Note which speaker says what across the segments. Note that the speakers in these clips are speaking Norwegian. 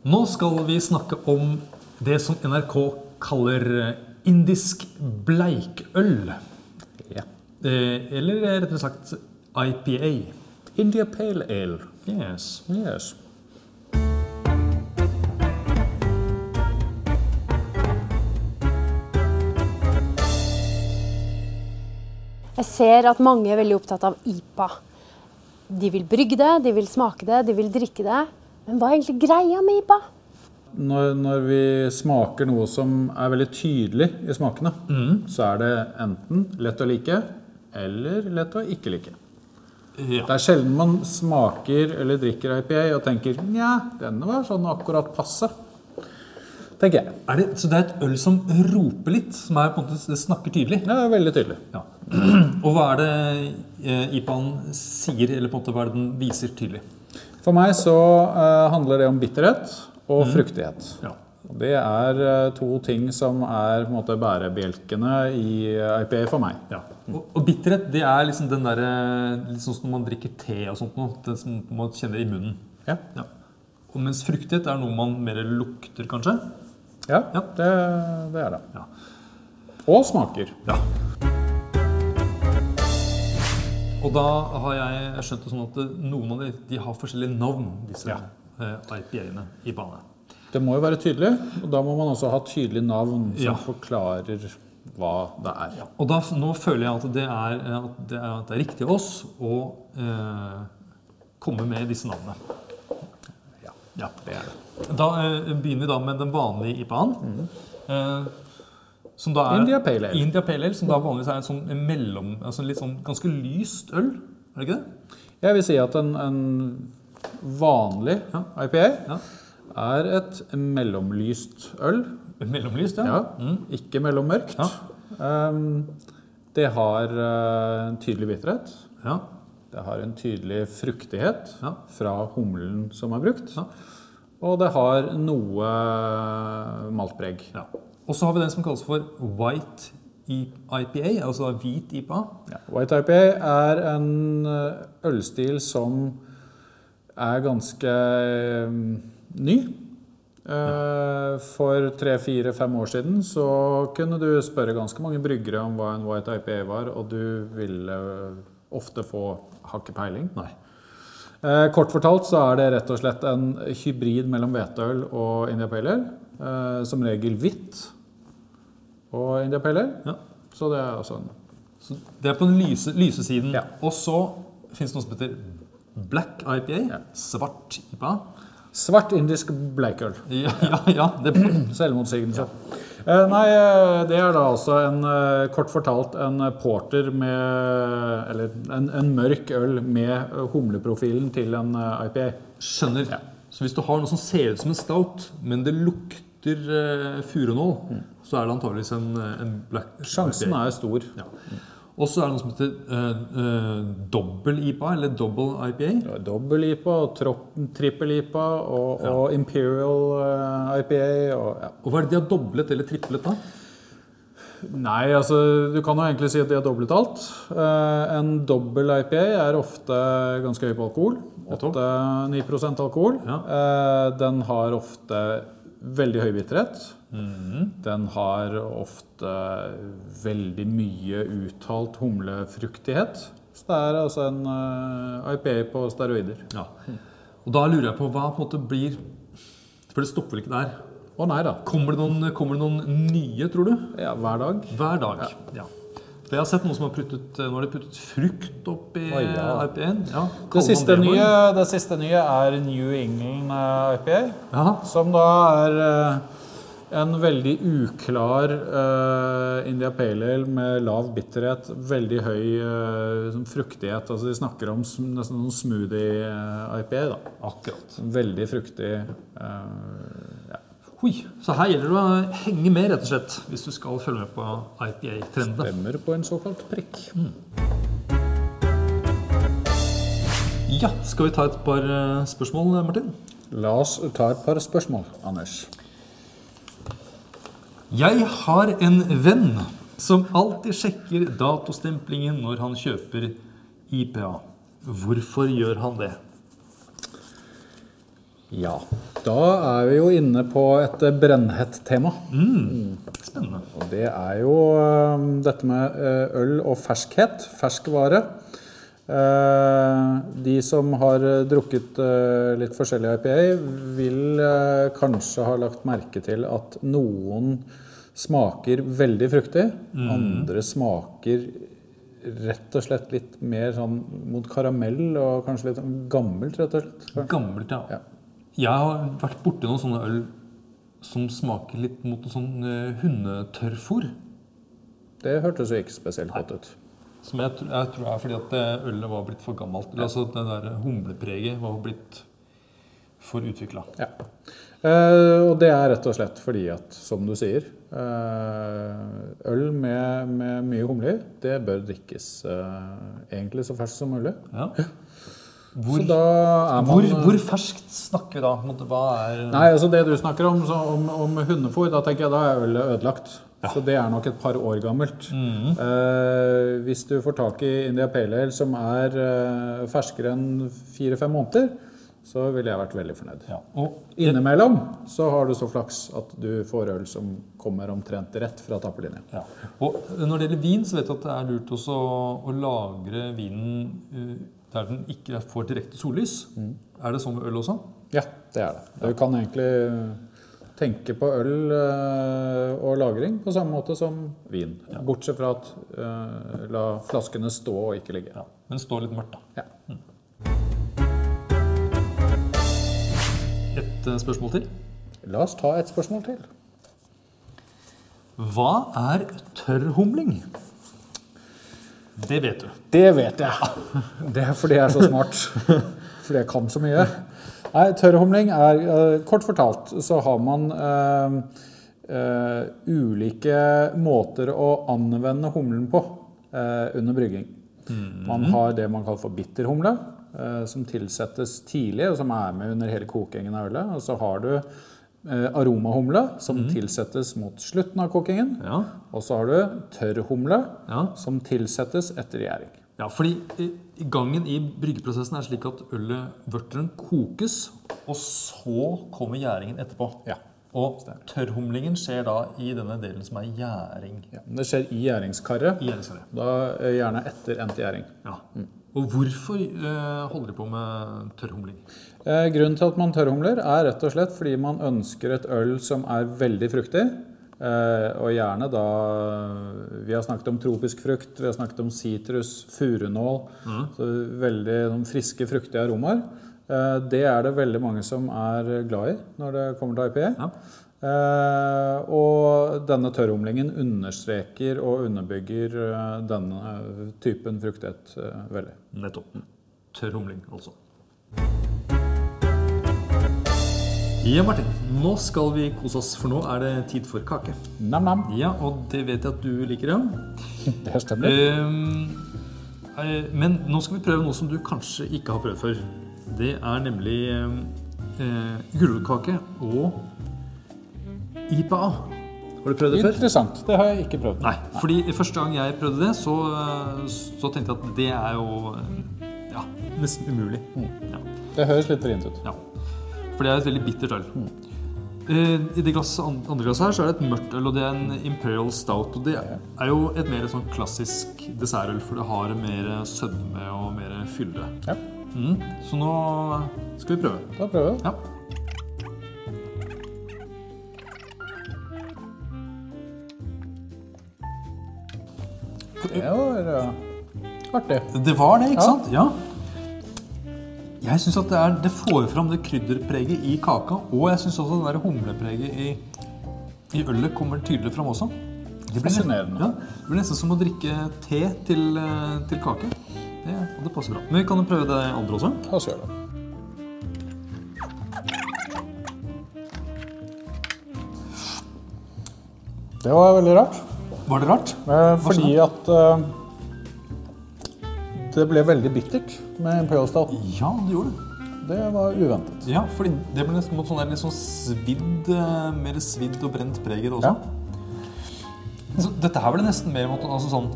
Speaker 1: Nå skal vi snakke om det som NRK kaller eh, indisk bleikøl.
Speaker 2: Ja.
Speaker 1: Eller Eller rettere sagt IPA.
Speaker 2: India Pale Ale.
Speaker 1: Yes.
Speaker 2: Yes.
Speaker 3: Jeg ser at mange er veldig opptatt av IPA. De vil brygge det, de vil smake det, de vil drikke det. Men hva er egentlig greia med IPA?
Speaker 2: Når, når vi smaker noe som er veldig tydelig i smakene, så er det enten lett å like eller lett å ikke like.
Speaker 1: Ja.
Speaker 2: Det er sjelden man smaker eller drikker IPA og tenker nja, denne var sånn akkurat passe. Tenker jeg.
Speaker 1: Er det, så det er et øl som roper litt? Som er på en måte, det snakker tydelig?
Speaker 2: Er veldig tydelig.
Speaker 1: Ja. Og hva er det eh, IPA-en sier, eller på en måte hva er det den viser tydelig?
Speaker 2: For meg så eh, handler det om bitterhet og fruktighet.
Speaker 1: Ja.
Speaker 2: Det er eh, to ting som er på en måte bærebjelkene i eh, IPA for meg.
Speaker 1: Ja. Og, og bitterhet, det er liksom den derre Litt sånn som når man drikker te og sånt noe. Det som man kjenner i munnen.
Speaker 2: Ja,
Speaker 1: Ja. Og mens fruktighet er noe man mer lukter, kanskje.
Speaker 2: ja,
Speaker 1: Ja.
Speaker 2: Det, det er det.
Speaker 1: Ja.
Speaker 2: Og smaker.
Speaker 1: Ja. Og da har jeg skjønt det sånn at noen av de, de har forskjellige navn, disse
Speaker 2: Ja.
Speaker 1: eh, IPA-ene i bane.
Speaker 2: Det må jo være tydelig, og da må man også ha tydelige navn som
Speaker 1: Ja.
Speaker 2: forklarer hva det er.
Speaker 1: Og da, nå føler jeg at det er, at det er, at det er riktig av oss å eh, komme med disse navnene.
Speaker 2: Ja,
Speaker 1: Ja.
Speaker 2: det er det.
Speaker 1: Da eh, begynner vi da med den vanlige IPA-en. Eh, som da er
Speaker 2: India Pale Ale.
Speaker 1: India Pale Ale, som da vanligvis er en sånn mellom, altså litt sånn ganske lyst øl. Er det ikke det?
Speaker 2: Jeg vil si at en, en vanlig
Speaker 1: Ja.
Speaker 2: IPA
Speaker 1: Ja.
Speaker 2: er et mellomlyst øl.
Speaker 1: Mellomlyst, ja.
Speaker 2: Ja, Ikke mellommørkt. Um, det har eh, en tydelig bitterhet.
Speaker 1: ja.
Speaker 2: Det har en tydelig fruktighet fra humlen som er brukt. Og det har noe maltpreg.
Speaker 1: ja. Og så har vi den som kalles for white IPA, altså hvit IPA.
Speaker 2: Ja. White IPA er en eh, ølstil som er ganske eh, ny. Ja. For tre-fire-fem år siden så kunne du spørre ganske mange bryggere om hva en white IPA var, og du ville ofte få har ikke peiling.
Speaker 1: Nei.
Speaker 2: Eh, Kort fortalt så er det rett og slett en hybrid mellom hveteøl og India Pale Ale. Eh, Som regel hvitt og India Pale Ale.
Speaker 1: Ja.
Speaker 2: Så det er altså en
Speaker 1: Så det er på den lyse, lyse siden.
Speaker 2: Ja.
Speaker 1: Og så fins det noe som heter black IPA.
Speaker 2: Ja.
Speaker 1: Svart IPA.
Speaker 2: svart indisk bleikøl.
Speaker 1: Ja, ja, ja det,
Speaker 2: Selvmotsigelse. Eh, Nei, eh, det er da altså en, eh, kort fortalt en porter med Eller en, en mørk øl med eh, humleprofilen til en eh, IPA.
Speaker 1: skjønner. Så hvis du har noe som ser ut som en stout, men det lukter uh, furunål, så er det antageligvis en, eh, en black
Speaker 2: Sjansen
Speaker 1: IPA.
Speaker 2: er stor.
Speaker 1: Ja. Og så er det noe som heter uh, uh, dobbel IPA, eller double IPA.
Speaker 2: Ja, Dobbel-IPA, trippel-IPA og, og Imperial uh, IPA. Og, ja.
Speaker 1: Og hva er det de har doblet eller triplet da?
Speaker 2: Nei, altså du kan jo egentlig si at de har doblet alt. Eh, en dobbel IPA er ofte ganske høy på alkohol. 8-9% alkohol.
Speaker 1: Ja.
Speaker 2: Eh, den har ofte veldig høy bitterhet.
Speaker 1: Mhm.
Speaker 2: Den har ofte veldig mye uttalt humlefruktighet. Så det er altså en eh, IPA på steroider.
Speaker 1: Ja. Og da lurer jeg på hva på en måte blir For det stopper vel ikke der.
Speaker 2: Å nei da.
Speaker 1: Kommer det noen, kommer det noen nye, tror du?
Speaker 2: Ja, hver dag.
Speaker 1: Hver dag. Ja. For jeg har sett noen som har puttet Nå har de puttet frukt oppi
Speaker 2: Oi, ja.
Speaker 1: IPA-en. Ja,
Speaker 2: Det siste,
Speaker 1: det
Speaker 2: nye, det siste nye er New England eh, IPA.
Speaker 1: Ja.
Speaker 2: Som da er eh, en veldig uklar uh, India Pale Ale med lav bitterhet, veldig høy eh, sånn fruktighet. Altså De snakker om sm nesten sånn smoothie-IPA. da.
Speaker 1: Akkurat.
Speaker 2: Veldig fruktig. eh, ja.
Speaker 1: Hui, så her gjelder det å henge med, rett og slett, hvis du skal følge med på IPA-trendene.
Speaker 2: Stemmer på en såkalt prikk.
Speaker 1: Ja, skal vi ta et par eh, spørsmål, Martin?
Speaker 2: La oss ta et par spørsmål, Anders.
Speaker 1: Jeg har en venn som alltid sjekker datostemplingen når han kjøper IPA. Hvorfor gjør han det?
Speaker 2: Ja. Da er vi jo inne på et brennhett tema.
Speaker 1: Spennende.
Speaker 2: Og det er jo dette med eh, øl og ferskhet. Ferskvare. Eh, De som har eh, drukket eh, litt forskjellig IPA, vil kanskje ha lagt merke til at noen smaker veldig fruktig. Andre smaker rett og slett litt mer sånn mot karamell og kanskje litt sånn gammelt, rett og slett.
Speaker 1: Gammelt, ja.
Speaker 2: Ja.
Speaker 1: Jeg har vært borti noen sånne øl som smaker litt mot noe sånn hundetørrfôr.
Speaker 2: Det hørtes jo ikke spesielt godt ut.
Speaker 1: Som jeg, jeg tror er fordi at eh, ølet var blitt for gammelt. Ja. altså det der humlepreget var blitt for utvikla.
Speaker 2: Ja. Eh, og det er rett og slett fordi at, som du sier, eh, øl med, med mye humle i, det bør drikkes eh, egentlig så ferskt som mulig.
Speaker 1: Ja. Hvor,
Speaker 2: Så da man
Speaker 1: hvor, hvor ferskt snakker vi da? Hva er
Speaker 2: Nei, altså det du snakker om, så, om, om hundefôr, da tenker jeg da er ølet ødelagt. Så det er nok et par år gammelt.
Speaker 1: Mm.
Speaker 2: Eh, hvis du får tak i India Pale Ale som er eh, ferskere enn fire-fem måneder, så ville jeg vært veldig fornøyd.
Speaker 1: ja. Og,
Speaker 2: Innimellom så har du så flaks at du får øl som kommer omtrent rett fra tappelinja.
Speaker 1: ja. og når det gjelder vin, så vet jeg at det er lurt også å lagre vinen eh, der den ikke får direkte sollys. Er det sånn med øl også?
Speaker 2: Ja, det er det. Du kan egentlig tenke på øl eh, og lagring på samme måte som vin. Bortsett fra at uh, la flaskene stå og ikke ligge.
Speaker 1: Ja. Men stå litt mørkt, da.
Speaker 2: Ja.
Speaker 1: Et eh, spørsmål til.
Speaker 2: La oss ta et spørsmål til.
Speaker 1: Hva er tørrhumling? Det vet du.
Speaker 2: Det vet jeg. Det er fordi jeg er så smart. Fordi jeg kan så mye. Nei, Tørrhumling er eh, Kort fortalt så har man eh, eh, ulike måter å anvende humlen på under brygging. Man har det man kaller for bitterhumle, som tilsettes tidlig, og som er med under hele kokingen av ølet. Og så har du aromahumle, som tilsettes mot slutten av kokingen.
Speaker 1: Ja.
Speaker 2: Og så har du tørrhumle,
Speaker 1: Ja.
Speaker 2: som tilsettes etter gjæring.
Speaker 1: Ja, fordi gangen i bryggeprosessen er slik at ølet, vørteren, kokes, og så kommer gjæringen etterpå.
Speaker 2: Ja.
Speaker 1: Og tørrhumlingen skjer da i denne delen som er gjæring.
Speaker 2: Ja, det skjer i gjæringskaret.
Speaker 1: I gjæringskaret.
Speaker 2: Da eh, gjerne etter endt gjæring.
Speaker 1: Ja. Og hvorfor eh, holder de på med tørrhumling?
Speaker 2: Eh, grunnen til at man tørrhumler, er rett og slett fordi man ønsker et øl som er veldig fruktig. Eh, og gjerne da Vi har snakket om tropisk frukt, vi har snakket om sitrus, furunål. Så veldig sånn, friske, fruktige aromaer. Eh, det er det veldig mange som er glad i når det kommer til IPA.
Speaker 1: Ja.
Speaker 2: Eh, og denne tørrhumlingen understreker og underbygger eh, denne typen fruktighet eh, veldig.
Speaker 1: Nettopp. Tørrhumling, altså. Ja, Martin. Nå skal vi kose oss, for nå er det tid for kake.
Speaker 2: Nam-nam.
Speaker 1: Ja, og det vet jeg at du liker, ja.
Speaker 2: Det stemmer.
Speaker 1: Ehm, eh, men nå skal vi prøve noe som du kanskje ikke har prøvd før. Det er nemlig eh, gulrotkake og IPA. Har du prøvd det før?
Speaker 2: Interessant. Det har jeg ikke prøvd.
Speaker 1: Nei, fordi første gang jeg prøvde det, så, eh, så tenkte jeg at det er jo eh, ja, nesten umulig. Ja,
Speaker 2: Det høres litt vrient ut.
Speaker 1: ja. For det er et veldig bittert øl. Eh, I det glass, andre glasset her så er det et mørkt øl, og det er en Imperial Stout. Og det er jo et mer sånn klassisk dessertøl, for det har mer sødme og mer fylde.
Speaker 2: Ja,
Speaker 1: Mm. Så nå skal vi prøve.
Speaker 2: da prøver vi.
Speaker 1: Ja.
Speaker 2: Det var eh, artig.
Speaker 1: Det var det, ikke sant? Ja. Jeg syns at det, er, det får fram det krydderpreget i kaka, og jeg syns også det der humlepreget i, i ølet kommer tydelig fram også. Det blir nesten, ja, det blir nesten som å drikke te til, eh, til kake. Det, og det passer bra. Men vi kan jo prøve det andre også.
Speaker 2: La oss gjøre det. Det var veldig rart.
Speaker 1: Var det rart?
Speaker 2: Eh, fordi at eh, det ble veldig bittert med Imperial Stout.
Speaker 1: Ja, det gjorde det.
Speaker 2: Det var uventet.
Speaker 1: Ja, fordi det ble nesten mot sånn der litt sånn svidd, eh, mer svidd og brent preg i det også. Så dette her ble nesten mer mot altså sånn,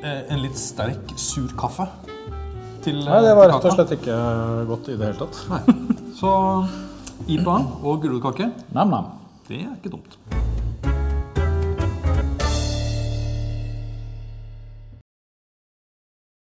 Speaker 1: eh, en litt sterk, sur kaffe. Til, eh,
Speaker 2: Nei, det var rett og slett ikke godt i det hele tatt.
Speaker 1: Nei. Så IPA og gulrotkake.
Speaker 2: Nam-nam.
Speaker 1: Det er ikke dumt.